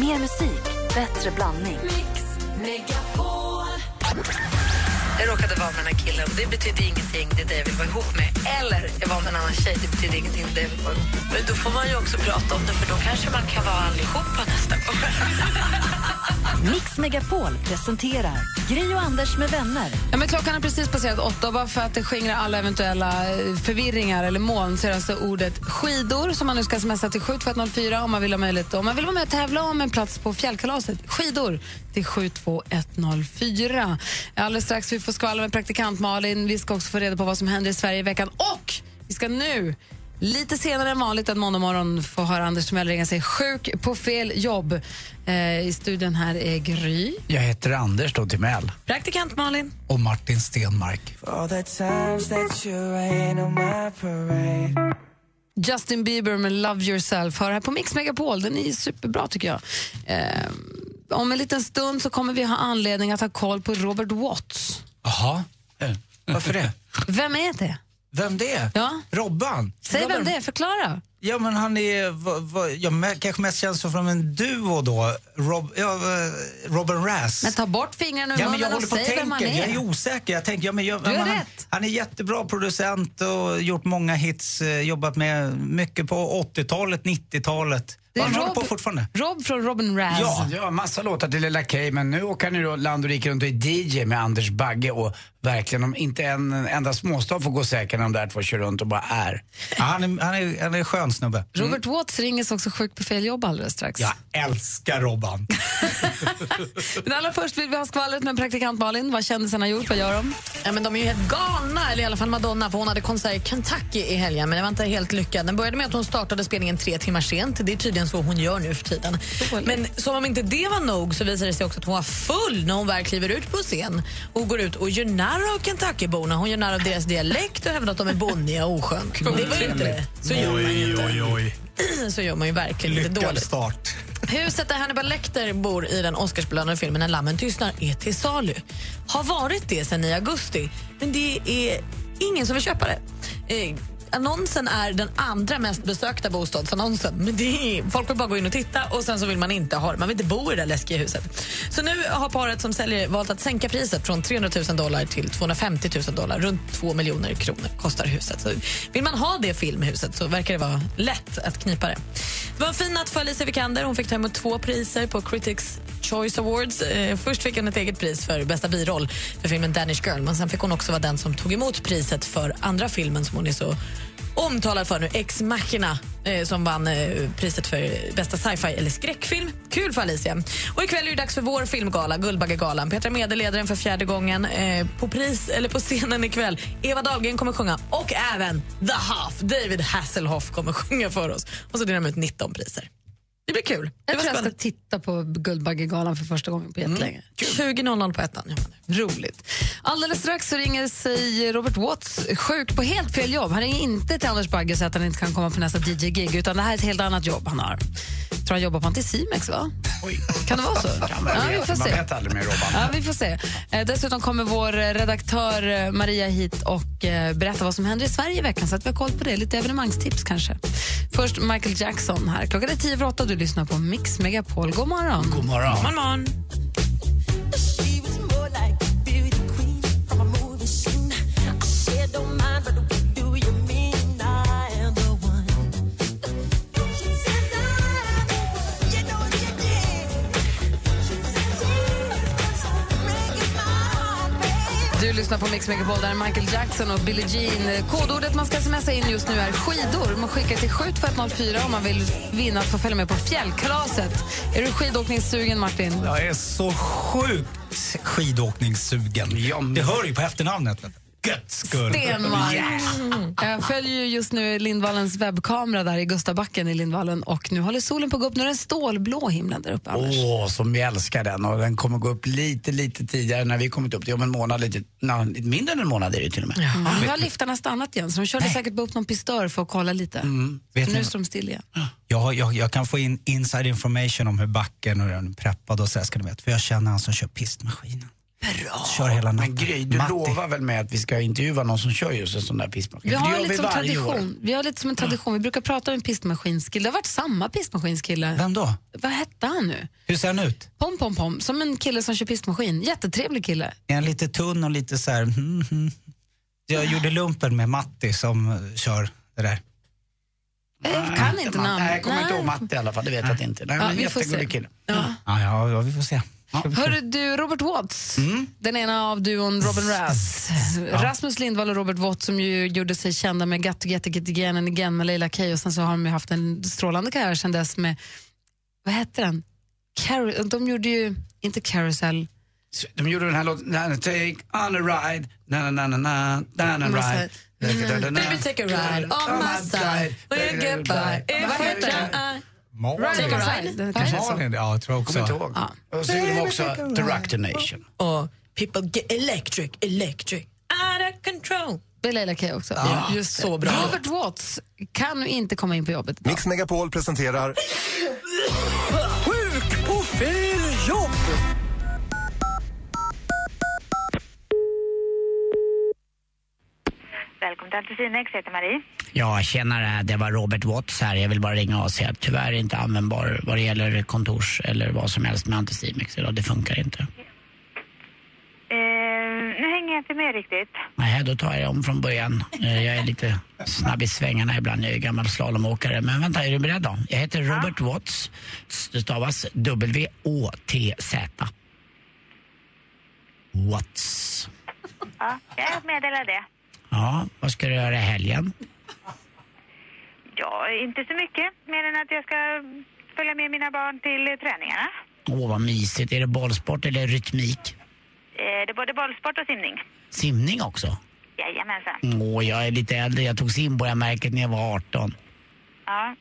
Mer musik, bättre blandning. Jag råkade vara med den här killen. Det betyder ingenting, det är det jag vill vara ihop med. Eller jag var med en annan tjej, det betyder ingenting, det är det jag vill vara ihop med. Men då får man ju också prata om det, för då kanske man kan vara allihopa nästa gång. Mix Megapol presenterar Gri och Anders med vänner. Ja, men klockan har precis passerat åtta och bara för att det skingrar alla eventuella eh, förvirringar eller moln så är det alltså ordet skidor som man nu ska smsa till 72104 om man vill ha möjlighet om man vill vara med och tävla om en plats på fjällkalaset. Skidor till 72104. Alldeles strax vi får skvallra med praktikant Malin. Vi ska också få reda på vad som händer i Sverige i veckan och vi ska nu Lite senare än vanligt en måndag morgon få höra Anders Timell ringa sig sjuk på fel jobb. Eh, I studion här är Gry. Jag heter Anders då Timell. Praktikant Malin. Och Martin Stenmark. Justin Bieber med Love yourself hör här på Mix Megapol. Den är superbra tycker jag. Eh, om en liten stund så kommer vi ha anledning att ha koll på Robert Watts. Jaha. Varför det? Vem är det? Vem det? Ja. Robban? Säg Robban- vem det är, förklara. Ja, men han är, vad, jag mä- kanske mest känns som en duo då. Rob, ja, eh, Robin Rass. Men ta bort fingrarna ur Ja, munnen och säg vem han tänka. Jag är. är osäker. Jag tänker, ja, men jag, Du är han, rätt. han är jättebra producent och gjort många hits. eh, Jobbat med mycket på 80-talet, 90-talet. Det är Rob- på fortfarande. Rob från Robin Raz. Ja. Ja, massa låtar till Lilla Kay, men nu åker då land och rike runt och är DJ med Anders Bagge och verkligen, om inte en enda småstad får gå säker när de där två kör runt och bara är. Ja, han, är, han, är, han är en skön snubbe. Robert Watts ringer sig också sjuk på fel jobb alldeles strax. Jag älskar Robban. Men allra först vill vi ha skvallret med praktikant Malin. Vad kändisarna gjort, vad gör de? Ja, men de är ju helt galna, eller i alla fall Madonna, för hon hade konsert i Kentucky i helgen, men det var inte helt lyckad. Den började med att hon startade spelningen tre timmar sent. Det är tydligen så hon gör nu för tiden. Men som om inte det var nog så visade det sig också att hon var full när hon väl kliver ut på scen och går ut och gör narr av Kentuckyborna. Hon gör narr av deras dialekt och hävdar att de är bonniga och osköna. Det var ju inte... Så gör man ju inte. oj, oj. Så gör man ju verkligen inte Lyckad dåligt. start. Huset där Hannibal Lecter bor i den Oscarsbelönade filmen När lammen tystnar är till salu. Har varit det sen i augusti, men det är ingen som vill köpa det. Annonsen är den andra mest besökta bostadsannonsen. Men det är, folk vill bara gå in och titta och sen så vill man inte ha det. Man vill inte bo i det där läskiga huset. Så nu har paret som säljer valt att sänka priset från 300 000 dollar till 250 000 dollar. Runt 2 miljoner kronor kostar huset. Så vill man ha det filmhuset så verkar det vara lätt att knipa det. Det var en fin natt för Alicia Vikander. Hon fick ta emot två priser på Critics Choice Awards. Eh, först fick hon ett eget pris för bästa biroll för filmen Danish Girl men sen fick hon också vara den som tog emot priset för andra filmen som hon är så omtalad för nu, Ex Machina eh, som vann eh, priset för bästa sci-fi eller skräckfilm. Kul för Alicia. Och ikväll är det dags för vår filmgala, Guldbaggegalan. Petra Mede leder den för fjärde gången. Eh, på, pris, eller på scenen ikväll, Eva Dahlgren kommer sjunga och även The Half, David Hasselhoff kommer sjunga för oss. Och så delar de ut 19 priser. Det blir kul. Det Jag var tror jag ska spännande. titta på Guldbaggegalan för första gången på jättelänge. 20.00 på ettan. Ja, Roligt. Alldeles strax så ringer sig Robert Watts sjuk på helt fel jobb. Han ringer inte till Anders Bagge så att han inte kan komma på nästa DJ-gig utan det här är ett helt annat jobb han har. Jag tror han jobbar på Anticimex, va? Oj. Kan det vara så? Ja, men Ja, vi får man se. vet aldrig med Robban. Ja, vi får se. Eh, dessutom kommer vår redaktör eh, Maria hit och eh, berätta vad som händer i Sverige i veckan så att vi har koll på det. Lite evenemangstips kanske. Först Michael Jackson här. Klockan är tio för åtta lyssnar på Mix Megapol. God morgon. God morgon. Man, man. Lyssnar på Mix Megapol, där är Michael Jackson och Billie Jean. Kodordet man ska smsa in just nu är skidor. Man skickar till 72104 om man vill vinna att få följa med på fjällkalaset. Är du skidåkningssugen, Martin? Jag är så sjukt skidåkningssugen. Ja, men- Det hör ju på efternamnet. Vet. Gött skull. Stenmark. Jag följer ju just nu Lindvallens webbkamera där i Gustavbacken i Lindvallen och nu håller solen på att gå upp. Nu är det en stålblå himlen där uppe, Anders. Åh, som vi älskar den och den kommer gå upp lite, lite tidigare när vi kommit upp. Det är om en månad, lite, na, lite mindre än en månad är det till och med. Mm. Nu har liftarna stannat igen så de körde säkert bara upp någon pistör för att kolla lite. Vet Så nu står de still igen. Jag, jag, jag kan få in inside information om hur backen och den är preppad och så här ska ni veta. För jag känner han som kör pistmaskinen. Bra. Kör hela natten. Men Gry, du Matti. lovar väl med att vi ska intervjua någon som kör just en sån där pistmaskin? Vi har, lite som varje år. tradition. vi har lite som en tradition. Vi brukar prata om en pistmaskinskille. Det har varit samma pistmaskinskille. Vem då? vad hette han nu? Hur ser han ut? Pom Pom Pom, som en kille som kör pistmaskin. Jättetrevlig kille. Är han lite tunn och lite så här... mm, mm. Jag gjorde lumpen med Matti som eh, kör det där. Jag kan inte namn. Nej, jag kommer inte ihåg Matte i alla fall, det vet jag inte. Nej, Ja, men vi får jättegullig se. kille. Ja, ja, ja vi får se. Hörru du, Robert Watts, Mm. den ena av duon Robin Rass. Rasmus Lindvall och Robert Watts som ju gjorde sig kända med Got to get, get again and again med Leila Kay och sen så har de ju haft en strålande karriär sen dess med, vad hette den? Car- de gjorde ju, inte Carousel, De gjorde den här låten, na, na, take on a ride, na na na na na na Massa- ride. Baby take a ride. on my side, we'll get by if we try. Så. Malin, ja, jag tror också. Kommer inte ihåg. Och så gjorde de också To Rock the Nation. Och people get electric, electric, out of control. Det är Leila Kay också. Just så bra. Robert Watts kan nu inte komma in på jobbet idag. Mix Megapol presenterar Sjuk på fel jobb! Välkommen till Anticinex, jag heter Marie. Ja, tjenare. Det var Robert Watts här. Jag vill bara ringa och säga att tyvärr är inte användbar vad det gäller kontors eller vad som helst med Anticimex idag. Det funkar inte. Eh, nu hänger jag inte med riktigt. Nej, då tar jag det om från början. Eh, Jag är lite snabb i svängarna ibland. Jag är gammal slalomåkare. Men vänta, är du beredd då? Jag heter Robert Watts. Det stavas W-Å-T-Z. Watts. Ja, jag meddelar det. Ja, vad ska du göra i helgen? Ja, inte så mycket. Mer än att jag ska följa med mina barn till eh, träningarna. Åh, vad mysigt. Är det bollsport eller rytmik? Eh, det är både bollsport och simning. Simning också? Jajamensan. Åh, jag är lite äldre. Jag tog simborgarmärket när jag var 18. Ja.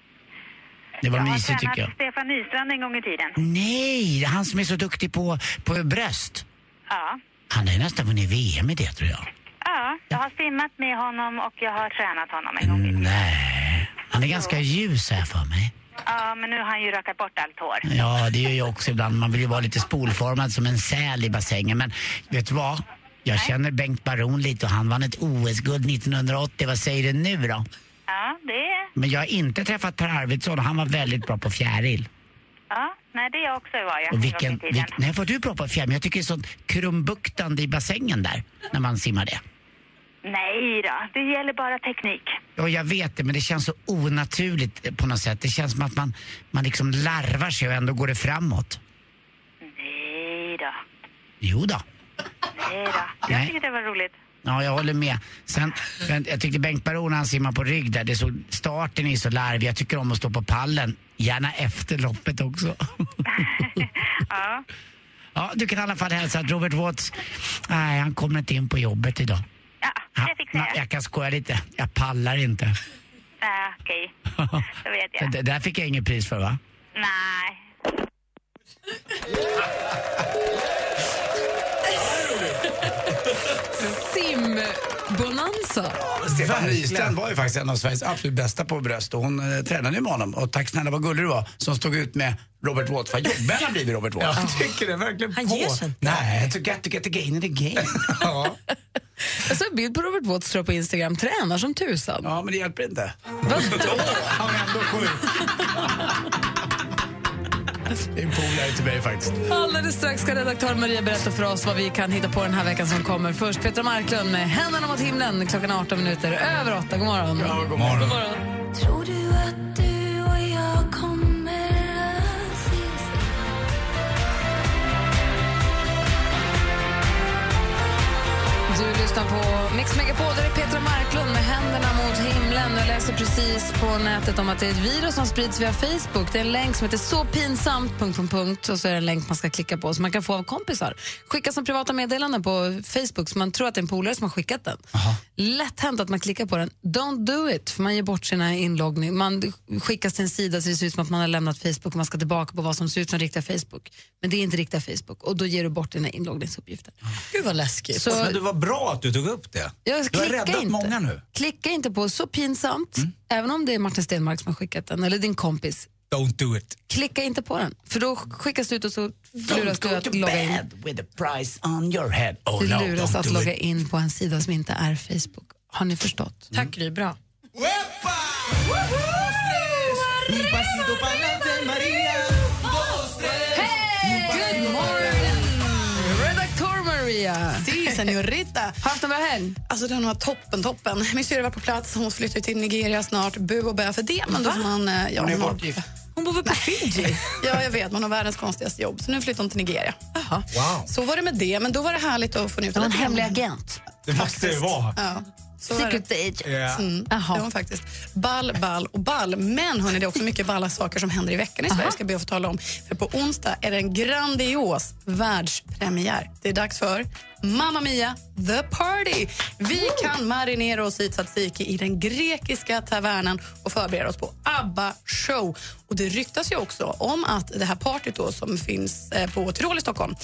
Det var jag har mysigt tycker jag. Stefan Nystrand en gång i tiden. Nej, han som är så duktig på, på bröst. Ja. Han har nästan vunnit VM i det tror jag. Ja, jag har simmat med honom och jag har tränat honom en gång i tiden. Nej, han är ganska ljus här för mig. Ja, men nu har han ju rakat bort allt hår. Ja, det gör jag också ibland. Man vill ju vara lite spolformad som en säl i bassängen. Men vet du vad? Jag känner Bengt Baron lite och han vann ett OS-guld 1980. Vad säger du nu då? Ja, det. Men jag har inte träffat Per Arvidsson och han var väldigt bra på fjäril. Ja, nej, det är jag också var jag Och vilken, vilk, nej, var du bra på fjäril? Men jag tycker det är sånt krumbuktande i bassängen där, när man simmar det. Nej då, det gäller bara teknik. Ja, jag vet det, men det känns så onaturligt eh, på något sätt. Det känns som att man, man liksom larvar sig och ändå går det framåt. Nej då, Jo då. nej då. Jag tycker det var roligt. Ja, jag håller med. Sen, jag tyckte Bengt Baron han simmar på rygg där, det så, starten är så larvig. Jag tycker om att stå på pallen. Gärna efter loppet också. Ja, ja, du kan i alla fall hälsa att Robert Watts, nej han kommer inte in på jobbet idag. Ja, det fixar ja, jag. jag kan skoja lite, jag pallar inte. Ja, Okej, då vet jag. Det där fick jag inget pris för va? Nej. Simbonanza. Stefan Nystrand var ju faktiskt en av Sveriges absolut bästa på bröst och hon eh, tränade ju med honom. Och tack snälla vad gullig du var som stod ut med Robert Watts. Vad jobbig han har blivit Robert Watts. Jag tycker det verkligen Han på. ger sig inte. Nej, to get to get the gain in the game. Ja. Jag såg en bild på Robert Watts tror jag, på Instagram. Tränar som tusan. ja, men det hjälper inte. Han är ändå sjuk. Det är en polare till mig faktiskt. Alldeles strax ska redaktör Maria berätta för oss vad vi kan hitta på den här veckan som kommer. Först Petra Marklund med Händerna mot himlen klockan 18 minuter över 8. God morgon. Ja, god morgon. God morgon. Tror du lyssnar på Mix Megapol, där är Petra Marklund med händerna mot himlen. Jag läste precis på nätet om att det är ett virus som sprids via Facebook. Det är en länk som heter så pinsamt... Punkt, punkt, punkt, och så är det en länk man ska klicka på som man kan få av kompisar. Skicka som privata meddelanden på Facebook så man tror att det är en polare som har skickat den. Lätt hänt att man klickar på den. Don't do it, för man ger bort sina inloggning. Man skickas till en sida så det ser ut som att man har lämnat Facebook och man ska tillbaka på vad som ser ut som riktiga Facebook. Men det är inte riktiga Facebook och då ger du bort dina inloggningsuppgifter. Gud vad läskigt. Så- Men det var bra att du tog upp det. Jag du har klicka räddat inte. många nu. Klicka inte på så pinsamt, även om det är Martin Stenmark som har skickat den, eller din kompis. Don't do it. Klicka inte på den, för då skickas du ut och så luras du att logga in. with a price on your head. Oh Du no, luras att logga it. in på en sida som inte är Facebook. Har ni förstått? Tack Gry, bra. Senorita. Haft en bra helg? Alltså den var toppen, toppen. Min syrra var på plats, hon flyttar till Nigeria snart. Bu och bä för det. Men då får man, eh, ja, Hon är har- bortgift. Hon bor väl på Fiji? Ja, jag vet. Man har världens konstigaste jobb. Så nu flyttar hon till Nigeria. Wow. Så var det med det. Men då var det härligt att få njuta En lite grann. hemlig agent. Det måste det vara. Ja. Så. Secret agent. Ja. Mm, det var hon faktiskt. Ball, ball och ball. Men hörni, det är också mycket balla saker som händer i veckan i Sverige. ska jag be att få tala om. För på onsdag är det en grandios världspremiär. Det är dags för Mamma Mia, The Party. Vi kan marinera oss i tzatziki i den grekiska tavernan och förbereda oss på ABBA show. Och Det ryktas ju också om att det här partyt då, som finns eh, på Tirol i Stockholm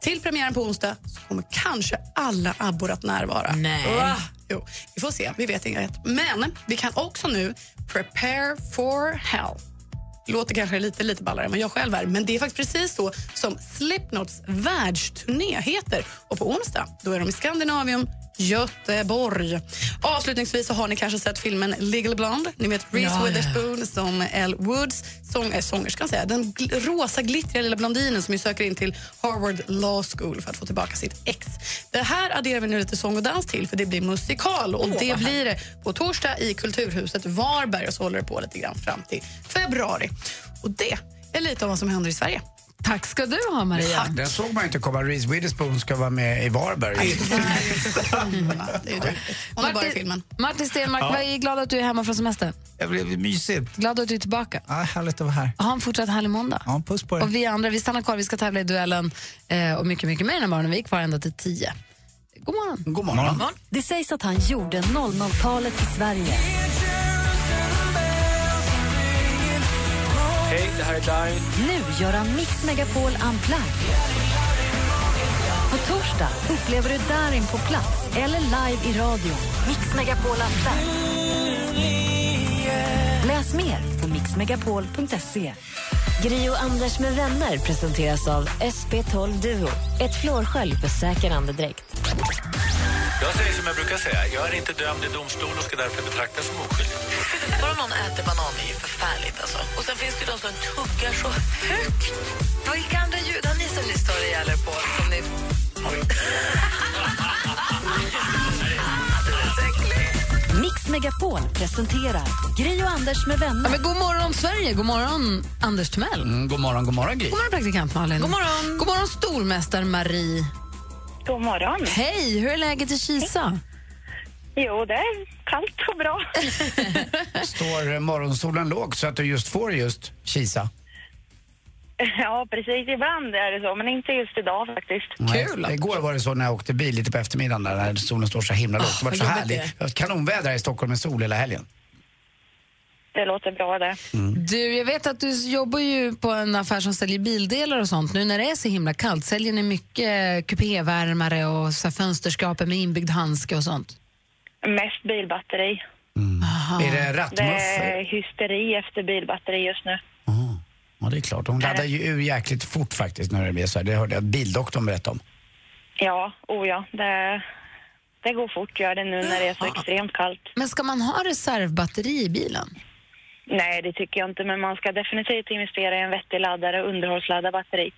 till premiären på onsdag så kommer kanske alla abbor att närvara. Nej. Va? Jo, vi får se. Vi vet inget. Men vi kan också nu prepare for hell. Låter kanske lite, lite ballare än vad jag själv är, men det är faktiskt precis så som Slipknots världsturné heter. Och på onsdag då är de i Skandinavien, Göteborg. Avslutningsvis så har ni kanske sett filmen Legally Blonde. Ni vet Reese Ja, ja. Witherspoon som Elle Woods, sång, äh, sångerskan säga. Den gl- rosa glittriga lilla blondinen som ju söker in till Harvard Law School för att få tillbaka sitt ex. Det här adderar vi nu lite sång och dans till för det blir musikal och det blir det på torsdag i Kulturhuset Varberg och så håller det på lite grann fram till februari. Och det är lite om vad som händer i Sverige. Tack ska du ha, Maria. Den såg man inte komma. Reese Witherspoon ska vara med i Varberg. Det är. Hon bara i filmen. Martin Stenmark, vad är glad att du är hemma från semester. Det blev mysigt. Glad att du är tillbaka. Ja, härligt att vara här. Ha en fortsatt härlig måndag. Ja, puss på er. Och vi andra, vi stannar kvar, vi ska tävla i duellen eh, och mycket, mycket mer den här morgonen. Vi är kvar ända till tio. God morgon. God morgon. Det sägs att han gjorde 00-talet i Sverige. Hej, det här är Darin. Nu gör han Mix Megapol Unplugged. På torsdag upplever du Darin på plats eller live i radio. Mix Megapol Unplugged. Läs mer på mixmegapol.se. Gri och Anders med vänner presenteras av SP12 Duo. Ett flårskölj för säker andedräkt. Jag säger som jag brukar säga, jag är inte dömd i domstol och ska därför betraktas som oskyldig. Bara någon äter banan är ju förfärligt. Alltså. Och sen finns det de som tuggar så högt. Vilka andra ljud har ni som ni stör ihjäl er på? Som ni... Mix Megapol presenterar Gri och Anders med Ja, vänner. men god morgon, Sverige. God morgon, Anders Timell. Mm, god morgon, god morgon Gry. God morgon, praktikant Malin. God morgon. God morgon, stormästare Marie. God morgon. Hej, hur är läget i Kisa? Jo, det är kallt och bra. Står morgonsolen lågt så att du just får just Kisa? Ja, precis. Ibland är det så, men inte just idag faktiskt. Kul! Nej, igår var det så när jag åkte bil lite på eftermiddagen där, när solen står så himla lågt. Det var vad så härligt. det. Det var kanonväder här i Stockholm med sol hela helgen. Det låter bra det. Du, jag vet att du jobbar ju på en affär som säljer bildelar och sånt. Nu när det är så himla kallt, säljer ni mycket kupévärmare och så här fönsterskrapor med inbyggd handske och sånt? Mest bilbatteri. Är det Det rattmuff? är hysteri efter bilbatteri just nu. Ja, det är klart. De laddar ju ur jäkligt fort faktiskt när det blir så här. Det hörde jag bildoktorn berätta om. Ja, oh ja. Det, det går fort gör det nu när det är så extremt kallt. Men ska man ha reservbatteri i bilen? Nej, det tycker jag inte, men man ska definitivt investera i en vettig laddare och underhållsladda batteri.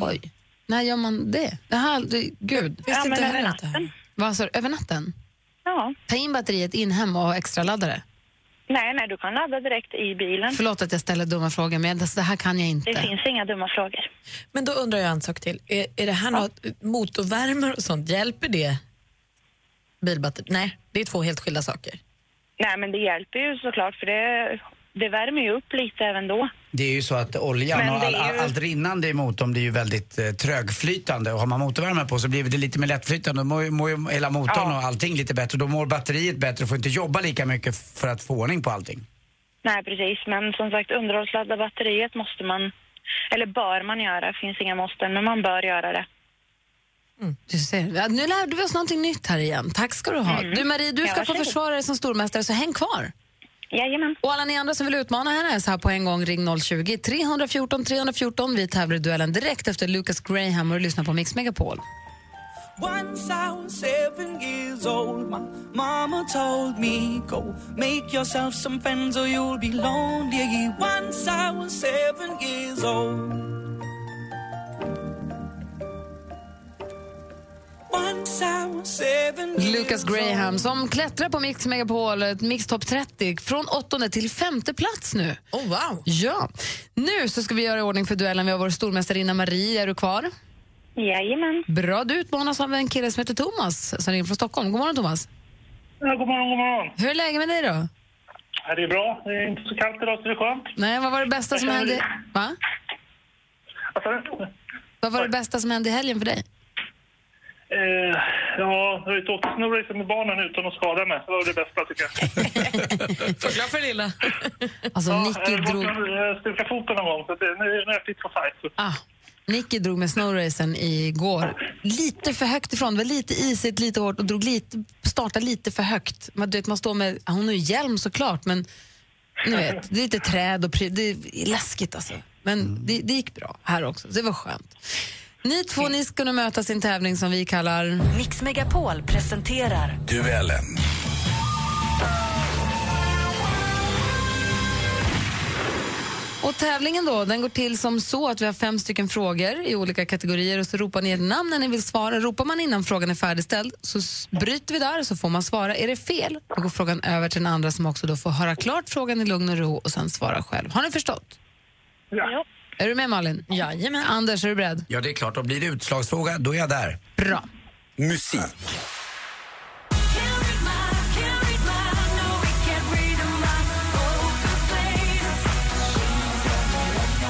Oj. När gör man det? det här, det gud. Ja, men inte över heller. natten. Vad sa du? Över natten? Ja. Ta in batteriet in hem och ha extra laddare. Nej, nej, du kan ladda direkt i bilen. Förlåt att jag ställer dumma frågor, men det, det här kan jag inte. Det finns inga dumma frågor. Men då undrar jag en sak till. Är, är det här något motorvärmare och sånt, hjälper det bilbatteri? Nej, det är två helt skilda saker. Nej, men det hjälper ju såklart, för det, det värmer ju upp lite även då. Det är ju så att oljan och all, all, allt rinnande i motorn blir ju väldigt eh, trögflytande och har man motorvärmare på så blir det lite mer lättflytande. Då mår, mår ju hela motorn Ja. och allting lite bättre. Då mår batteriet bättre och får inte jobba lika mycket för att få ordning på allting. Nej, precis. Men som sagt, underhållsladda batteriet måste man, eller bör man göra. Det finns inga måsten, men man bör göra det. Du ser. Ja, nu lärde vi oss någonting nytt här igen. Tack ska du ha. Du Marie, du Ja, ska få varsågod. försvara dig som stormästare, så häng kvar. Jajamän. Och alla ni andra som vill utmana henne så här på en gång, ring 020 314 314. Vi tävlar i duellen direkt efter Lucas Graham och du lyssnar på Mix Megapol. Once I was seven years old, my mama told me, Go make yourself some friends or you'll be lonely. Once I was seven years old. Lucas Graham som klättrar på Mix Megapol, Mix Top 30 från åttonde till femte plats nu. Oh, wow. Ja. Nu så ska vi göra i ordning för duellen. Vi har vår stormästarinna Marie. Är du kvar? Jajamän. Bra, du utmanas av en kille som heter Thomas som ringer från Stockholm. God morgon Thomas. Ja, god morgon, god morgon. Hur är läget med dig då? Ja, det är bra. Det är inte så kallt idag så det är skönt. Nej, vad var det bästa som hände? Va? Vad sa du? Vad var det bästa som hände i helgen för dig? Eh, ja, jag har ju åkt snowracer med barnen utan att skada mig. Det var det bästa tycker jag. Får glad för lilla. Alltså, ja, Nicky jag drog- drog... stukat foten någon gång, så det, nu, nu är jag fit for fight. Ah, Nicky drog med snowracen igår. Lite för högt ifrån, det var lite isigt, lite hårt och drog lite, startade lite för högt. Man, du vet, man står med, hon har ju hjälm såklart, men ni vet, det är lite träd och det är läskigt alltså. Men det, det gick bra här också, så det var skönt. Ni två ni ska nu mötas i en tävling som vi kallar... Mix Megapol presenterar Duellen. Och tävlingen då, den går till som så att vi har fem stycken frågor i olika kategorier och så ropar ni ett namn när ni vill svara. Ropar man innan frågan är färdigställd så bryter vi där så får man svara. Är det fel, då går frågan över till den andra som också då får höra klart frågan i lugn och ro och sen svara själv. Har ni förstått? Ja. Är du med Malin? Jajamän. Anders, är du beredd? Ja, det är klart. Och blir det utslagsfråga, då är jag där. Bra. Musik.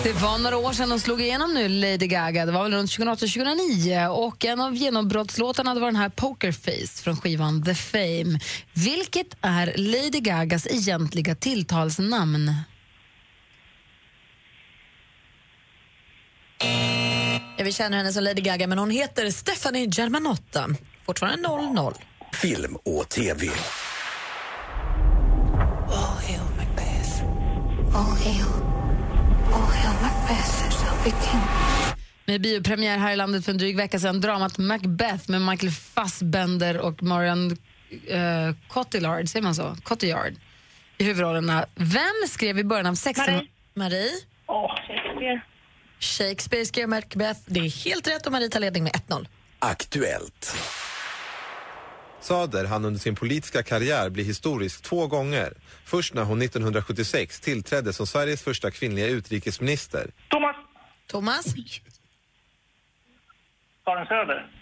Det var några år sedan de slog igenom nu, Lady Gaga. Det var väl runt 2008-2009. Och en av genombrottslåtarna var den här Pokerface från skivan The Fame. Vilket är Lady Gagas egentliga tilltalsnamn? Ja, vi känner henne som Lady Gaga, men hon heter Stephanie Germanotta. Fortfarande 0-0. Film och TV. All hail Macbeth. All hail. All hail Macbeth shall be king. Med biopremiär här i landet för en dryg vecka sedan, dramat Macbeth med Michael Fassbender och Marion uh, Cotillard, säger man så? Cotillard i huvudrollerna. Vem skrev i början av 16... Marie. Marie? Oh. Shakespeare. Shakespeare skrev Macbeth. Det är helt rätt och Marie tar ledning med 1-0. Aktuellt. Sader hann under sin politiska karriär bli historisk två gånger. Först när hon 1976 tillträdde som Sveriges första kvinnliga utrikesminister. Thomas! Thomas? Karin Söder.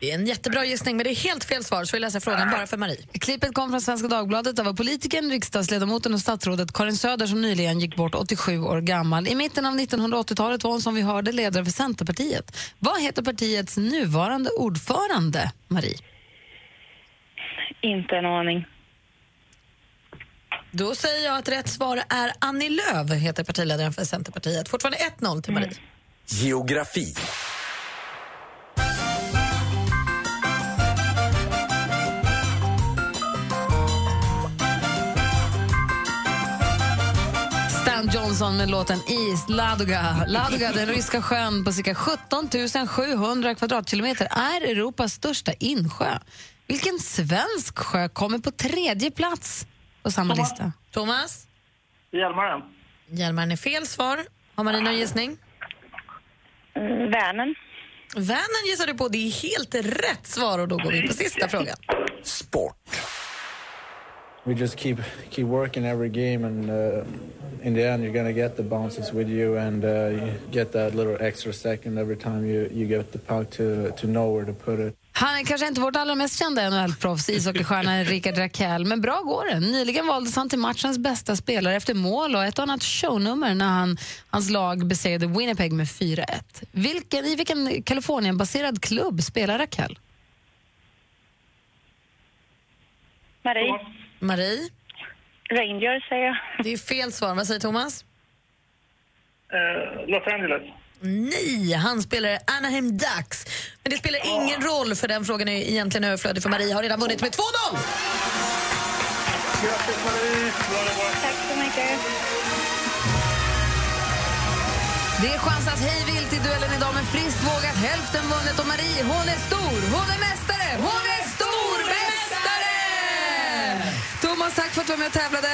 Det är en jättebra gissning, men det är helt fel svar, så vi läser frågan bara för Marie. Klippet kom från Svenska Dagbladet. Det var politikern, riksdagsledamoten och statsrådet Karin Söder som nyligen gick bort 87 år gammal. I mitten av 1980-talet var hon som vi hörde ledare för Centerpartiet. Vad heter partiets nuvarande ordförande, Marie? Inte en aning. Då säger jag att rätt svar är Annie Lööf, heter partiledaren för Centerpartiet. Fortfarande 1-0 till Marie. Geografi. Johnson med låten East Ladoga. Ladoga, den ryska sjön på cirka 17 700 kvadratkilometer, är Europas största insjö. Vilken svensk sjö kommer på tredje plats på samma Thomas. lista? Thomas? Hjälmaren. Hjälmaren är fel svar. Har Marie någon gissning? Mm, Vänern. Vänern gissar du på. Det är helt rätt svar och då går vi på sista frågan. Sport. We just keep keep working every game and uh, in the end you're going to get the bounces with you and uh, you get that little extra second every time you, you get the puck to, to know where to put it Han är kanske inte vårt allra mest kända NHL-proffs, ishockeystjärnan Rickard Rakell, men bra går det. Nyligen valdes han till matchens bästa spelare efter mål och ett annat shownummer när han, hans lag besegrade Winnipeg med 4-1. Vilken, I vilken Kalifornienbaserad klubb spelar Rakell? Marie. Marie? Rangers säger jag. Det är fel svar. Vad säger Thomas? Eh, Los Angeles. Nej, han spelar Anaheim Ducks. Men det spelar ingen roll för den frågan är egentligen överflödig för Marie har redan vunnit med 2-0! Grattis Marie! Tack så mycket. Det är chans att hej vilt i duellen idag med friskt vågat hälften vunnet och Marie, hon är stor, hon är mästare, hon är stormästare! För att du var med och tävlade.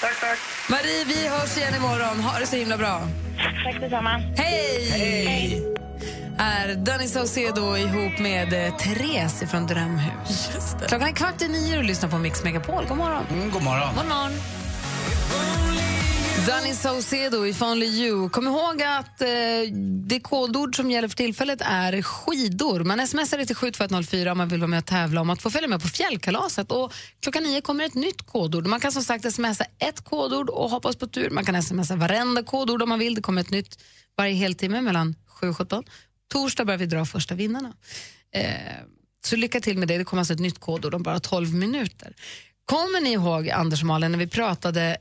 Tack, tack. Marie, vi hörs igen imorgon. Ha det så himla bra. Tack detsamma. Hej! är Danny Saucedo ihop med eh, Therese från Drömhus. Klockan är kvart i nio och lyssnar på Mix Megapol. God morgon. Mm, god morgon. God morgon. Danny Saucedo, If Only You. Kom ihåg att eh, det kodord som gäller för tillfället är skidor. Man smsar det till 72104 om man vill vara med och tävla om att få följa med på fjällkalaset. Och klockan nio kommer ett nytt kodord. Man kan som sagt smsa ett kodord och hoppas på tur. Man kan smsa varenda kodord om man vill. Det kommer ett nytt varje heltimme mellan 7 och 17. Torsdag börjar vi dra första vinnarna. Eh, så lycka till med det. Det kommer alltså ett nytt kodord om bara 12 minuter. Kommer ni ihåg, Anders och Malin, när vi pratade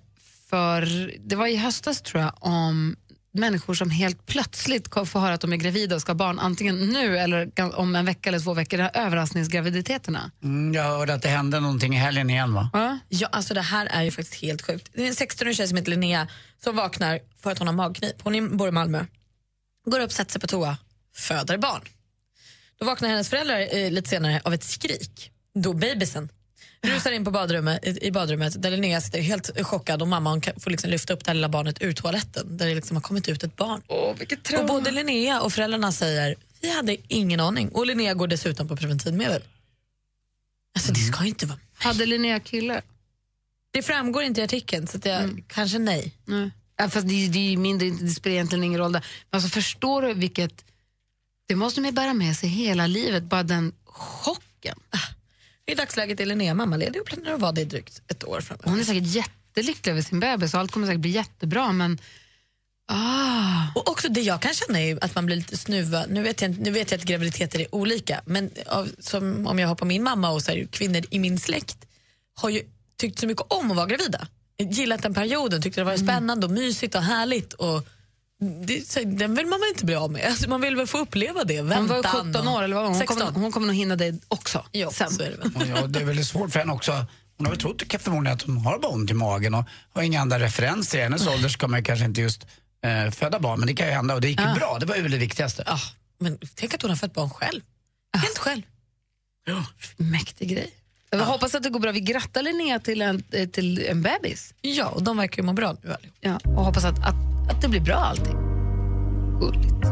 för, det var i höstas tror jag, om människor som helt plötsligt får höra att de är gravida och ska ha barn antingen nu eller om en vecka eller två veckor, de här överraskningsgraviditeterna. Mm, jag hörde att det hände någonting i helgen igen va? Ja, alltså det här är ju faktiskt helt sjukt. Det är en 16-årig tjej som heter Linnea som vaknar för att hon har magknip. Hon bor i Malmö. Går upp, sätter sig på toa, föder barn. Då vaknar hennes föräldrar eh, lite senare av ett skrik. Då bebisen rusar in på badrummet, i badrummet där Linnea sitter helt chockad och mamman kan- får liksom lyfta upp det här lilla barnet ur toaletten där det liksom har kommit ut ett barn. och både Linnea och föräldrarna säger vi hade ingen aning och Linnea går dessutom på preventivmedel. Alltså det ska ju inte vara Hade Linnea kille? Det framgår inte i artikeln så att jag, kanske nej. Nej. Ja, fast det, det är mindre, det spelar egentligen ingen roll där. Men alltså, förstår du vilket... Det måste man ju bära med sig hela livet, bara den chocken. I dagsläget är Linnea mammaledig och planerar att vara det i drygt ett år framöver. Hon är säkert jättelycklig över sin bebis och allt kommer säkert bli jättebra men... Ah. Och också det jag kan känna är att man blir lite snuvad. Nu vet jag, nu vet jag att graviditeter är olika, men av, som om jag har på min mamma och så här, kvinnor i min släkt har ju tyckt så mycket om att vara gravida. Gillat den perioden, tyckte det var spännande och mysigt och härligt. Och det, den vill man väl inte bli av med? Alltså, man vill väl få uppleva det. Hon var ju Väntan 17 år, eller vad hon? Hon 16. kommer, hon kommer nog hinna det också. Jo, sen. så är det väl. Ja, det är väldigt svårt för henne också. Hon har väl trott förmodligen att hon har bara ont i magen och har inga andra referenser. I hennes ålder ska man kanske inte just eh, föda barn, men det kan ju hända och det gick ju Ah. bra. Det var ju väl det viktigaste. Ja, men tänk att hon har fött barn själv. Helt själv. Mäktig grej. Jag hoppas att det går bra. Vi grattar Linnea till en, eh, till en bebis. Ja, och de verkar ju må bra nu allihop. Ja, och hoppas att, att, att det blir bra allting. Gulligt.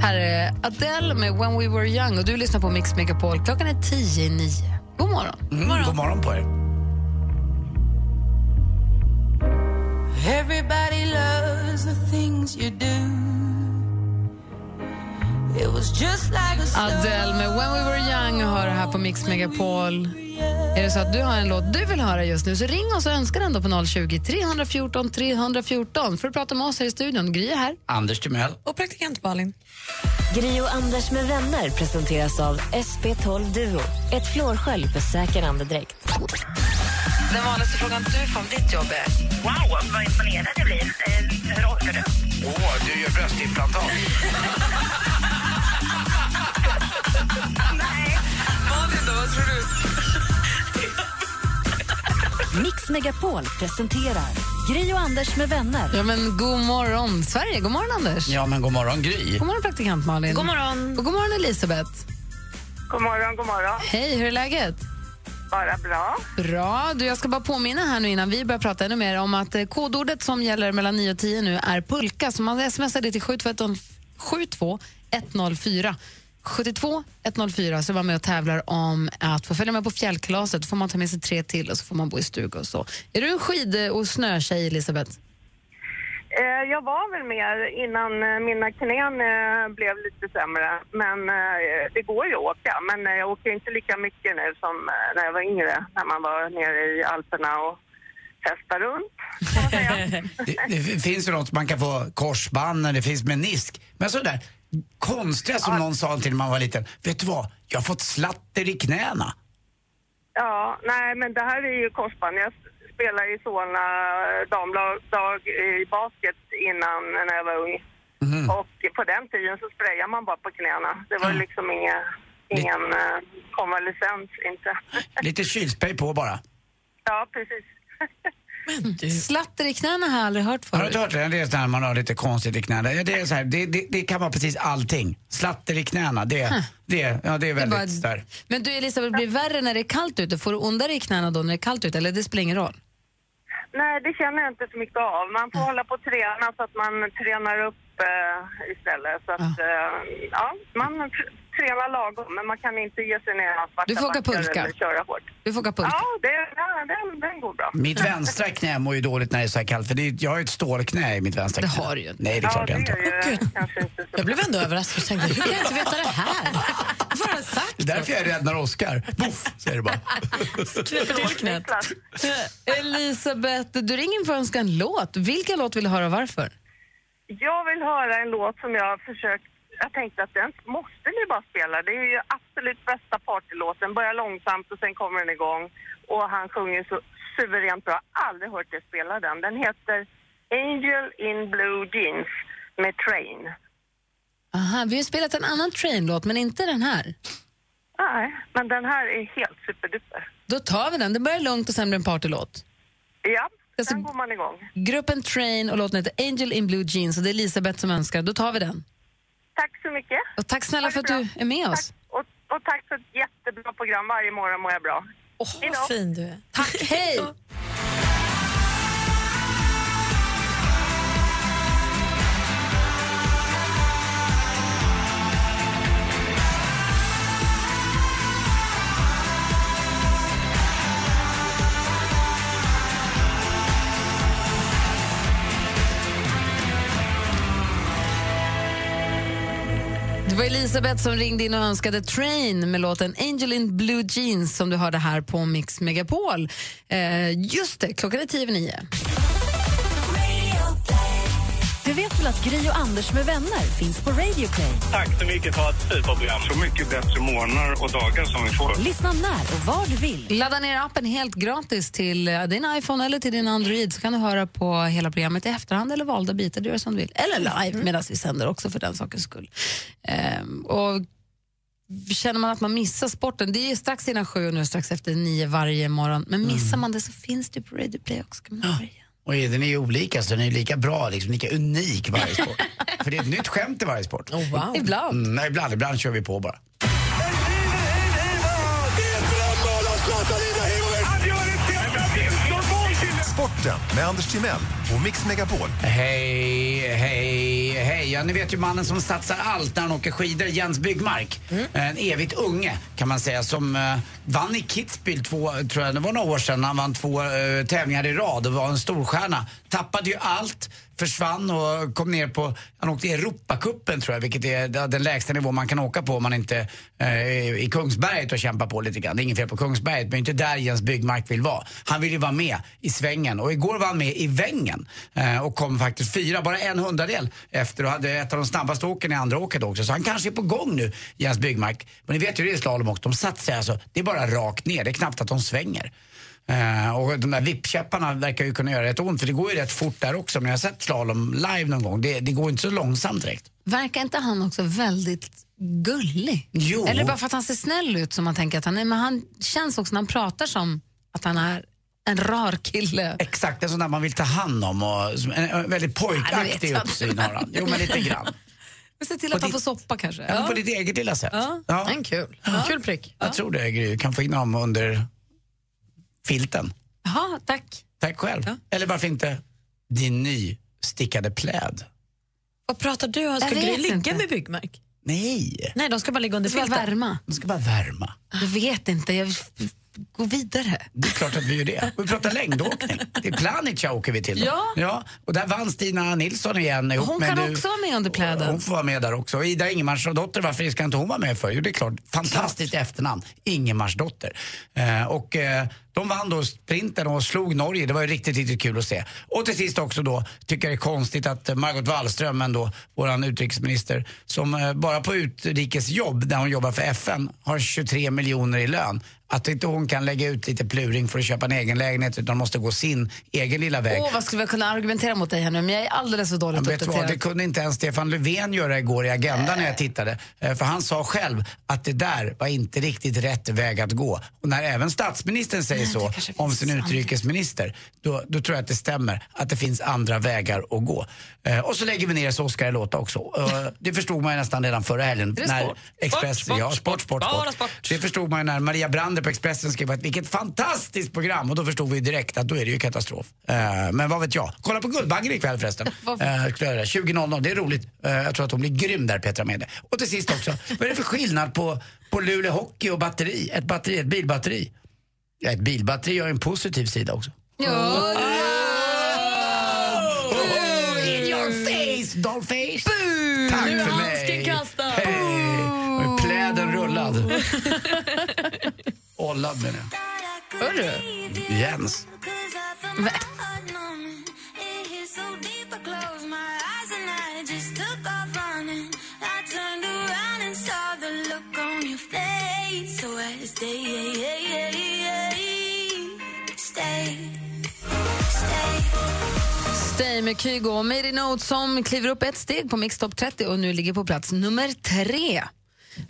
Här är Adele med When We Were Young och du lyssnar på Mix Megapol. Klockan är tio i nio. God morgon. Mm, god morgon på er. Everybody loves the things you do. Adele med When We Were Young hör här på Mix Megapol. Är det så att du har en låt du vill höra just nu så ring oss och önska den då på 020 314 314 för att prata med oss här i studion. Gry är här. Anders Timell. Och praktikant Malin. Gri och Anders med vänner presenteras av SP12 Duo. Ett flårskölj för säker andedräkt. Den vanligaste frågan du får om ditt jobb är? Wow, vad imponerad jag blir. Eh, hur orkar du? Åh, du gör bröstimplantat. Malin då, vad tror du? Mix Megapol presenterar Gri och Anders med vänner. Ja, men god morgon, Sverige. God morgon, Anders. Ja, men god morgon Gry. God morgon, praktikant Malin. God morgon. Och god morgon, Elisabeth. God morgon, god morgon. Hej, hur är läget? Bara bra. Bra. Du, jag ska bara påminna här nu innan vi börjar prata ännu mer om att eh, kodordet som gäller mellan 9 och 10 nu är pulka. Så man smsar det till 72 104. 72 104 så var med och tävlar om att få följa med på fjällkalaset. Då får man ta med sig tre till och så får man bo i stuga och så. Är du en skid och snötjej, Elisabeth? Jag var väl med innan mina knän blev lite sämre. Men det går ju att åka. Men jag åker inte lika mycket nu som när jag var yngre. När man var nere i Alperna och testade runt. Det, det finns ju något man kan få korsband, det finns menisk. Men sådär konstiga som någon sa till när man var liten. Vet du vad? Jag har fått slatter i knäna. Ja, nej men det här är ju korsband. Jag spelade i Solna eh, damlag i basket innan när jag var ung. Och på den tiden så sprayade man bara på knäna. Det var liksom inga, ingen uh, konvalescens inte. Lite kylspray på bara. ja, precis. Slatter i knäna har jag aldrig hört Har du förut. inte hört det? Det är sådär man har lite konstigt i knäna. Ja, Det, är så här, det, det, det kan vara precis allting. Slatter i knäna, det, det, ja, det är väldigt bara-. Men du, Elisabeth, blir det värre när det är kallt ute? Får du ondare i knäna då när det är kallt ute? Eller det spelar ingen roll? Nej, det känner jag inte så mycket av. Man får hålla på och träna så att man tränar upp eh, istället. Så att, eh, ja, man tr- tränar lagom, men man kan inte ge sig ner i svarta Du får åka pulka. eller köra hårt. Du får åka pulka. Ja, det, ja den, den går bra. Mitt vänstra knä mår ju dåligt när det är så här kallt för det är, jag har ju ett stålknä i mitt vänstra knä. har du ju inte. Nej, det är klart jag inte har. är ju kanske inte så Jag blev ändå överraskad och tänkte, hur kan jag inte veta det här? Vad har jag sagt? Det är därför jag är rädd när Oscar, boff, säger det bara. Knäpper till knät. Elisabeth, du ringer för att önska en låt. Vilken låt vill du höra och varför? Jag vill höra en låt som jag har försökt... Jag tänkte att den måste ni bara spela. Det är ju absolut bästa partylåten. Börjar långsamt och sen kommer den igång. Och han sjunger så suveränt bra. Aldrig hört dig spela den. Den heter Angel in Blue Jeans med Train. Aha, vi har spelat en annan Train-låt, men inte den här. Nej, men den här är helt superduper. Då tar vi den. Det börjar lugnt och sen blir det en partylåt. Ja, Alltså- sen går man igång. Gruppen Train och låten heter Angel in Blue Jeans och det är Elisabeth som önskar. Då tar vi den. Tack så mycket. Och tack snälla för att du är med oss. Och, och tack för ett jättebra program. Varje morgon mår jag bra. Åh, vad fin du är. Tack, hej! Det var Elisabeth som ringde in och önskade Train med låten Angel in Blue Jeans som du hörde här på Mix Megapol. Eh, just det, klockan är tio över nio. Du vet väl att Gry och Anders med vänner finns på Radio Play? Tack så mycket för ett superprogram. Så mycket bättre morgnar och dagar som vi får. Lyssna när och var du vill. Ladda ner appen helt gratis till din iPhone eller till din Android så kan du höra på hela programmet i efterhand eller valda bitar, du gör som du vill. Eller live medan vi sänder också för den sakens skull. Ehm, och Känner man att man missar sporten, det är strax innan sju och nu strax efter nio varje morgon. Men missar man det så finns det på Radio Play också. Kan man igen. Och den är ju olika, så den är lika bra, liksom, lika unik varje sport. För det är ett nytt skämt i varje sport. Ibland. Mm, nej, ibland. Ibland kör vi på bara. Sporten med Anders Timell och Mix Megapol. Hej, hej, hej. Ja, ni vet ju mannen som satsar allt när han åker skidor, Jens Byggmark. En evigt unge kan man säga som eh, vann i Kitzbühel två, tror jag, det var några år sedan. Han vann två eh, tävlingar i rad och var en storstjärna. Tappade ju allt, försvann och kom ner på, han åkte i Europacupen tror jag, vilket är den lägsta nivå man kan åka på om man inte eh, är i Kungsberget och kämpar på lite grann. Det är inget fel på Kungsberget, men inte där Jens Byggmark vill vara. Han vill ju vara med i svängen och igår var han med i vängen eh, och kom faktiskt fyra, bara en hundradel efter och hade ett av de snabbaste åken i andra åket också. Så han kanske är på gång nu, Jens Byggmark. Men ni vet ju det är slalom också, de satsar alltså, det är bara rakt ner, det är knappt att de svänger. Eh, och de där vippkäpparna verkar ju kunna göra rätt ont för det går ju rätt fort där också. Men jag har sett slalom live någon gång, det, det går inte så långsamt direkt. Verkar inte han också väldigt gullig? Jo. Eller bara för att han ser snäll ut som man tänker att han är, men han känns också när han pratar som att han är en rar kille. Exakt, en sån där man vill ta hand om och en, en väldigt Ja, pojkaktig jag. uppsyn har han. Jo men lite grann. Men se till På att han ditt- får soppa kanske. Ja. men På ditt eget lilla sätt. Ja. En kul. Kul prick. Jag tror det Gry, kan få in honom under filten. Jaha, tack. Tack själv. Eller varför inte din nystickade pläd? Vad pratar du om? Ska Gry ligga inte. med Byggmark? Nej. Nej, de ska bara ligga under Det ska filten. värma. De ska bara värma. Jag vet inte, jag går vidare. Det är klart att vi gör det. Vi pratar längdåkning. Till Planica åker vi till. då. Ja. ja. Och där vann Stina Nilsson igen ihop Hon kan också vara med under pläden. Hon får vara med där också. Och Ida Ingemarsdotter, varför ska inte hon vara med för? Jo, det är klart. Fantastiskt efternamn. Ingemarsdotter. Eh, och eh, de vann då sprinten och slog Norge. Det var ju riktigt, riktigt kul att se. Och till sist också då, tycker jag det är konstigt att eh, Margot Wallström, ändå, vår utrikesminister, som eh, bara på utrikesjobb, där hon jobbar för FN, har 23 miljoner i lön. Att inte hon kan lägga ut lite pluring för att köpa en egen lägenhet utan måste gå sin egen lilla väg. Åh, vad skulle jag kunna argumentera mot dig här nu, men jag är alldeles för dåligt vet du vad, uppdaterad. det kunde inte ens Stefan Löfven göra igår i Agenda när jag tittade. Eh, För han sa själv att det där var inte riktigt rätt väg att gå. Och när även statsministern säger så om sin utrikesminister, då, då tror jag att det stämmer att det finns andra vägar att gå. Eh, Och så lägger vi ner så ska det låta också. Eh, Det förstod man ju nästan redan förra helgen. Är det när sport? Express, Sport, sport, ja, sport, sport, sport. Det förstod man ju när Maria Brander Wallander på Expressen skrev att vilket fantastiskt program och då förstod vi direkt att då är det ju katastrof. Eh, men vad vet jag. Kolla på Guldbaggen ikväll förresten. Eh, jag göra. 20.00, det är roligt. Eh, jag tror att hon blir grym där Petra Mede. Och till sist också, vad är det för skillnad på, på Luleå Hockey och batteri? Ett batteri, ett bilbatteri. Ja, ett bilbatteri har ju en positiv sida också. Ja, Oh, in your face, dollface! Tack Nu för handsken mig! kastad. Nu är pläden rullad. Ollad menar jag. Hörru. Jens. Stay med Kygo och Made Note som kliver upp ett steg på Mix Top 30 och nu ligger på plats nummer tre.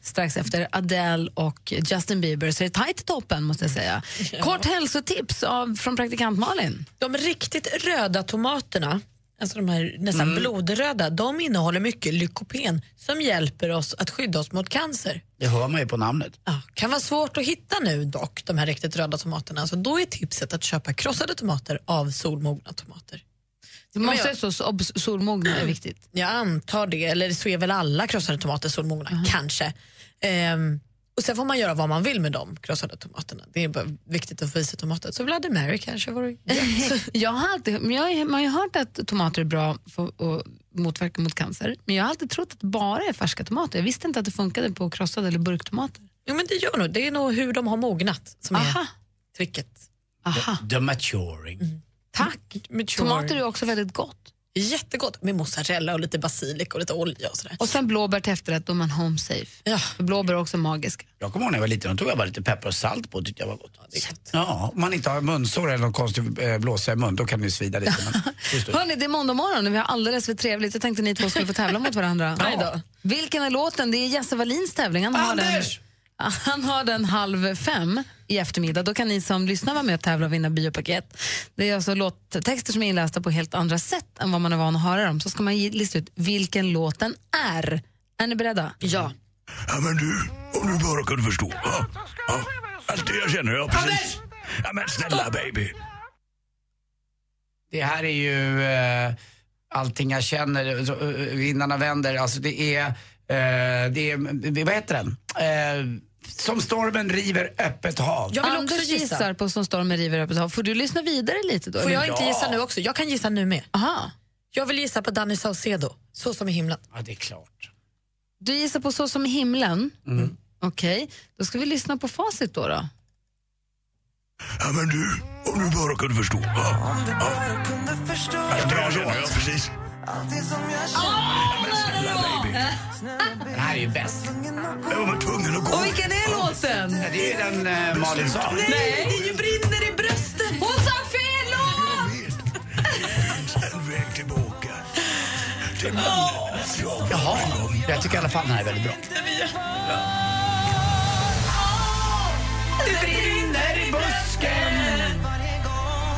Strax efter Adele och Justin Bieber så är det tajt i toppen måste jag säga. Kort hälsotips av, från praktikant Malin. De riktigt röda tomaterna, alltså de här nästan Mm. blodröda, de innehåller mycket lykopen som hjälper oss att skydda oss mot cancer. Det hör man ju på namnet. Ja, kan vara svårt att hitta nu dock, de här riktigt röda tomaterna. Så då är tipset att köpa krossade tomater av solmogna tomater. Det måste så, så solmogna är viktigt. Jag antar det, eller så är väl alla krossade tomater solmogna, kanske. Ehm, och Sen får man göra vad man vill med de krossade tomaterna. Det är bara viktigt att få i sig tomater. Så Bloody Mary kanske vore jag har alltid, men jag, har- man har ju hört att tomater är bra för att motverka mot cancer, men jag har alltid trott att det bara är färska tomater. Jag visste inte att det funkade på krossade eller burktomater. Jo, men det gör nog. Det är nog hur de har mognat som Aha. är tricket. Aha. The maturing. Tack! Tomater är också väldigt gott. Jättegott med mozzarella och lite basilika och lite olja och sådär. Och sen blåbär till efterrätt, då är man home safe. Ja. För blåbär är också magiska. Jag kommer ihåg när jag var liten, då tog jag bara lite peppar och salt på och tyckte jag var gott. Ja, om man inte har munsår eller någon konstig eh, blåsa i mun, då kan det ju svida lite. Men, just det. Hörni, det är måndag morgon och vi har alldeles för trevligt. Jag tänkte ni två skulle få tävla mot varandra. Då. Vilken är låten? Det är Jesse Wallins tävling. Han har, den, Anders! han har den halv fem i eftermiddag. Då kan ni som lyssnar vara med och tävla och vinna biopaket. Det är alltså låttexter som är inlästa på helt andra sätt än vad man är van att höra dem. Så ska man lista ut vilken låten är. Är ni beredda? Ja. Ja men du, om du bara kunde förstå. Ja, ja. Allt det jag känner, ja precis. Ja men snälla baby. Det här är ju eh, allting jag känner, eh, vindarna vänder. Alltså det är, eh, det är, vad heter den? Eh, som stormen river öppet hav. Jag vill också Anders gissa. gissar på Som stormen river öppet hav. Får du lyssna vidare lite då? Får jag inte gissa nu också? Jag kan gissa nu med. Aha. Jag vill gissa på Danny Saucedo, Så som i himlen. Ja, det är klart. Du gissar på Så som i himlen? Okej, då ska vi lyssna på facit då. då. Ja men du, om du bara kunde förstå. Ja, ja. Känner, ja precis. Den här är ju bäst. Jag var tvungen att gå. Och vilken är låten? Ja, det är den eh, Malin sa. Nej, det är ju brinner i bröstet! Hon sa fel låt! En väg tillbaka. Till mannen jag Jaha, jag tycker i alla fall den här är väldigt bra. Det brinner i busken.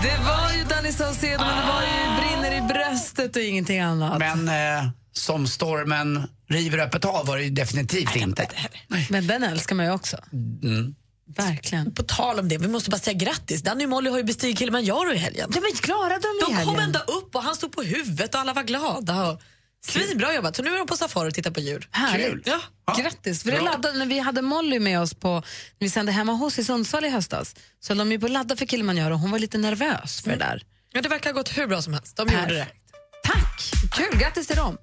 Det var ju Danny Saucedo, men det var ju brinner i bröstet och ingenting annat. Men eh, som stormen river öppet hav var det ju definitivt inte. Men den älskar man ju också. Mm. Verkligen. På tal om det, vi måste bara säga grattis. Danny och Molly har ju bestigit Kilimanjaro i helgen. Ja, men klarade de i De kom ända upp och han stod på huvudet och alla var glada. Och... Svinbra jobbat. Så nu är de på safari och tittar på djur. Härligt. Ja. Grattis! För det laddade, när vi hade Molly med oss på, när vi sände hemma hos i Sundsvall i höstas så höll de ju på att ladda för Kilimanjaro och hon var lite nervös för det där. Ja, det verkar ha gått hur bra som helst. De gjorde det. Tack! Kul, grattis till dem.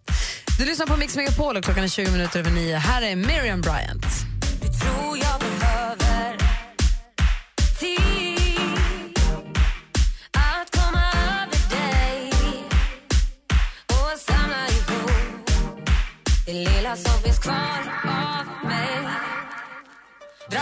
Du lyssnar på Mix Megapol och klockan är 20 minuter över nio. Här är Miriam Bryant. Lilla som finns kvar av mig. Dra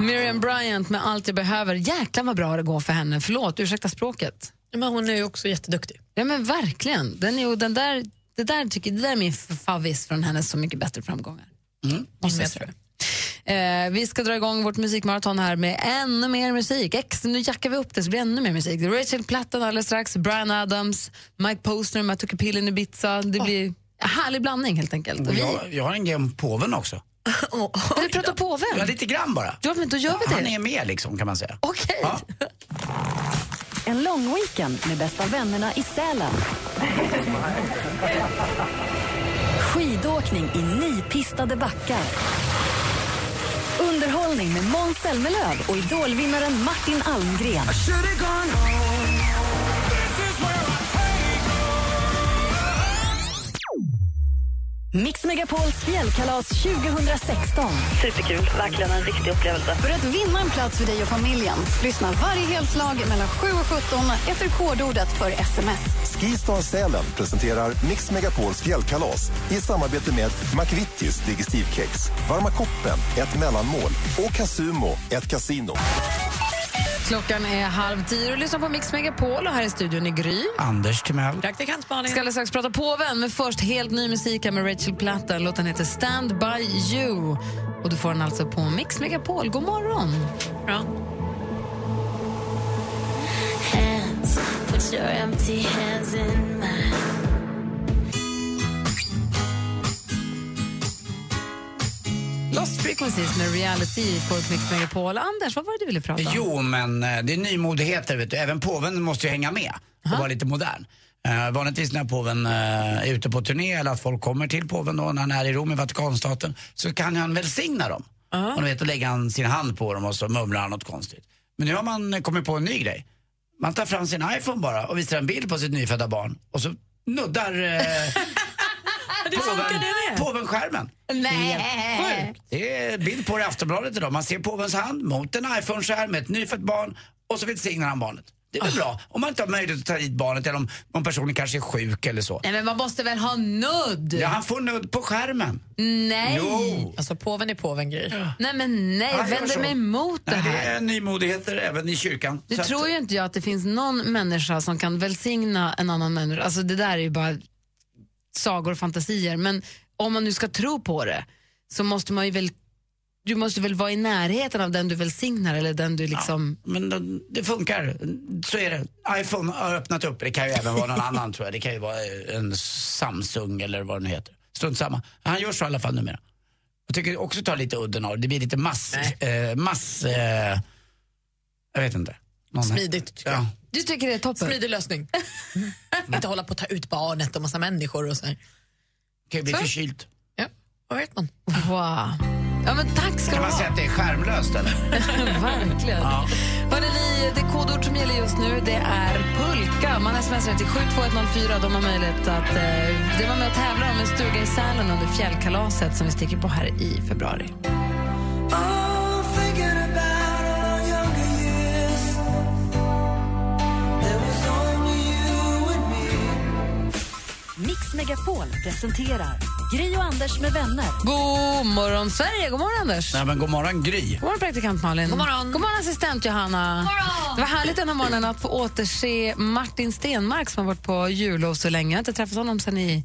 Miriam Bryant med Allt jag behöver. Jäklar vad bra det går för henne. Förlåt, ursäkta språket. Men hon är ju också jätteduktig. Ja men verkligen. Den är, den där, det, där tycker, det där är min favvis från hennes Så mycket bättre framgångar. Måste jag. Eh, vi ska dra igång vårt musikmaraton här med ännu mer musik. Ex, nu jackar vi upp det så det blir ännu mer musik. Rachel Platten alldeles strax, Brian Adams, Mike Posner, Matuka Pil in Ibiza. Det blir en härlig blandning helt enkelt. Vi, jag, jag har en grej om påven också. Vi pratar påven. Ja, lite grann bara. Ja, men då gör vi det. Han är med liksom kan man säga. Okej. Ja. En långweekend med bästa vännerna i Sälen. Skidåkning i nypistade backar. Underhållning med Måns Zelmerlöw och idolvinnaren Martin Almgren. Mix Megapols fjällkalas 2016. Superkul, verkligen en riktig upplevelse. För att vinna en plats för dig och familjen, lyssna varje helslag mellan 7 och 17 efter kodordet för sms. Skistar Sälen presenterar Mix Megapols fjällkalas i samarbete med McVittys Digestivkex, Varma koppen, ett mellanmål och Casumo, ett kasino. Klockan är halv tio och lyssnar på Mix Megapol och här i studion i Gry. Anders Timell. Praktikant Malin. Ska alldeles strax prata påven, men först helt ny musik här med Rachel Platten. Låten heter Stand By You. Och du får den alltså på Mix Megapol. God morgon! Bra. Hands, put your empty hands in mine. Lost Frequencies med Reality på Mix Megapol. Anders, vad var det du ville prata om? Jo, men eh, det är nymodigheter. Vet du. Även påven måste ju hänga med och vara lite modern. Uh, vanligtvis när påven uh, är ute på turné eller att folk kommer till påven då, när han är i Rom i Vatikanstaten så kan han välsigna dem. Och du vet, då lägger han sin hand på dem och så mumlar han något konstigt. Men nu har man kommit på en ny grej. Man tar fram sin iPhone bara och visar en bild på sitt nyfödda barn och så nuddar uh, påven, påven skärmen. Nej. Sjukt. Det är bild på det i Aftonbladet idag. Man ser påvens hand mot en iPhone-skärm med ett nyfött barn och så välsignar han barnet. Det är väl bra. Om man inte har möjlighet att ta hit barnet eller om, om personen kanske är sjuk eller så. Nej, men man måste väl ha nudd? Ja, han får nudd på skärmen. Nej! Jo. Alltså påven är påven, Gry. Nej, men nej, Ja, jag vänder mig emot det Nej, det här. är nymodigheter även i kyrkan. Nu Så att- tror ju inte jag att det finns någon människa som kan välsigna en annan människa. Alltså det där är ju bara sagor och fantasier. Men om man nu ska tro på det så måste man ju väl du måste väl vara i närheten av den du välsignar eller den du liksom... Men det, det funkar. Så är det. iPhone har öppnat upp. Det kan ju även vara någon annan tror jag. Det kan ju vara en Samsung eller vad den heter. Strunt samma. Han gör så i alla fall numera. Jag tycker också ta lite udden av det. Det blir lite mass... Eh, mass eh, jag vet inte. Någon- Smidigt, tycker ja. Du tycker det är toppen? Smidig lösning. Inte hålla på att ta ut barnet och massa människor och så. här. Det kan ju bli Så. förkylt. Ja, vad vet man? Wow. Ja, men tack ska Kan du man ha. säga att det är skärmlöst eller? Verkligen. Ja. Hörrni, ni, det kodord som gäller just nu det är pulka. Man smsar till 72104. De har möjlighet att eh, det var med och tävla om en stuga i Sälen under fjällkalaset som vi sticker på här i februari. Mix Megapol presenterar Gry och Anders med vänner. God morgon, Sverige! God morgon, Anders! Nej, men god morgon Gry. God morgon, praktikant Malin. God morgon. God morgon, assistent Johanna. Det var härligt den här morgonen att få återse Martin Stenmark som har varit på jullov så länge. Jag har inte träffat honom sen i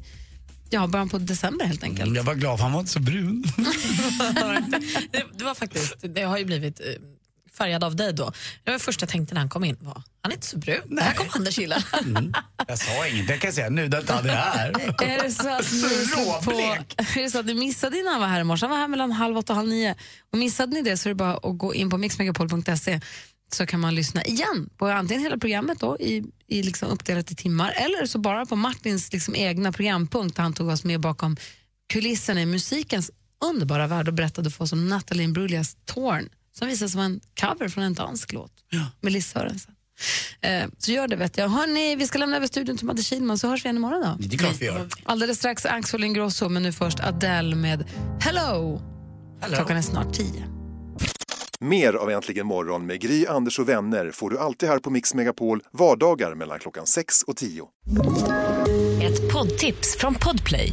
ja, början på december helt enkelt. Jag var glad för han var inte så brun. det, det var faktiskt, det har ju blivit eh, färgad av dig då. Det var det första jag tänkte när han kom in. Var, han är inte så brun. Det här kommer Anders gilla. Jag sa inget, jag kan säga nu det inte han är här. Är det så att ni, på, är det så att ni missade innan han var här i morse? Han var här mellan halv åtta och halv nio. Och missade ni det så är det bara att gå in på mixmegapol.se så kan man lyssna igen på antingen hela programmet då i, i liksom uppdelat i timmar eller så bara på Martins liksom egna programpunkt där han tog oss med bakom kulisserna i musikens underbara värld och berättade för oss om Natalie Imbruglias Torn som visade sig vara en cover från en dansk låt med Liz Sörensen. Eh, så gör det vet jag. Hörrni, vi ska lämna över studion till Madde Kihlman så hörs vi igen imorgon då. Det är klart vi gör. Alldeles strax Axel Ingrosso, men nu först Adele med Hello. Klockan är snart tio. Mer av Äntligen morgon med Gry, Anders och vänner får du alltid här på Mix Megapol vardagar mellan klockan 6 och 10. Ett poddtips från Podplay.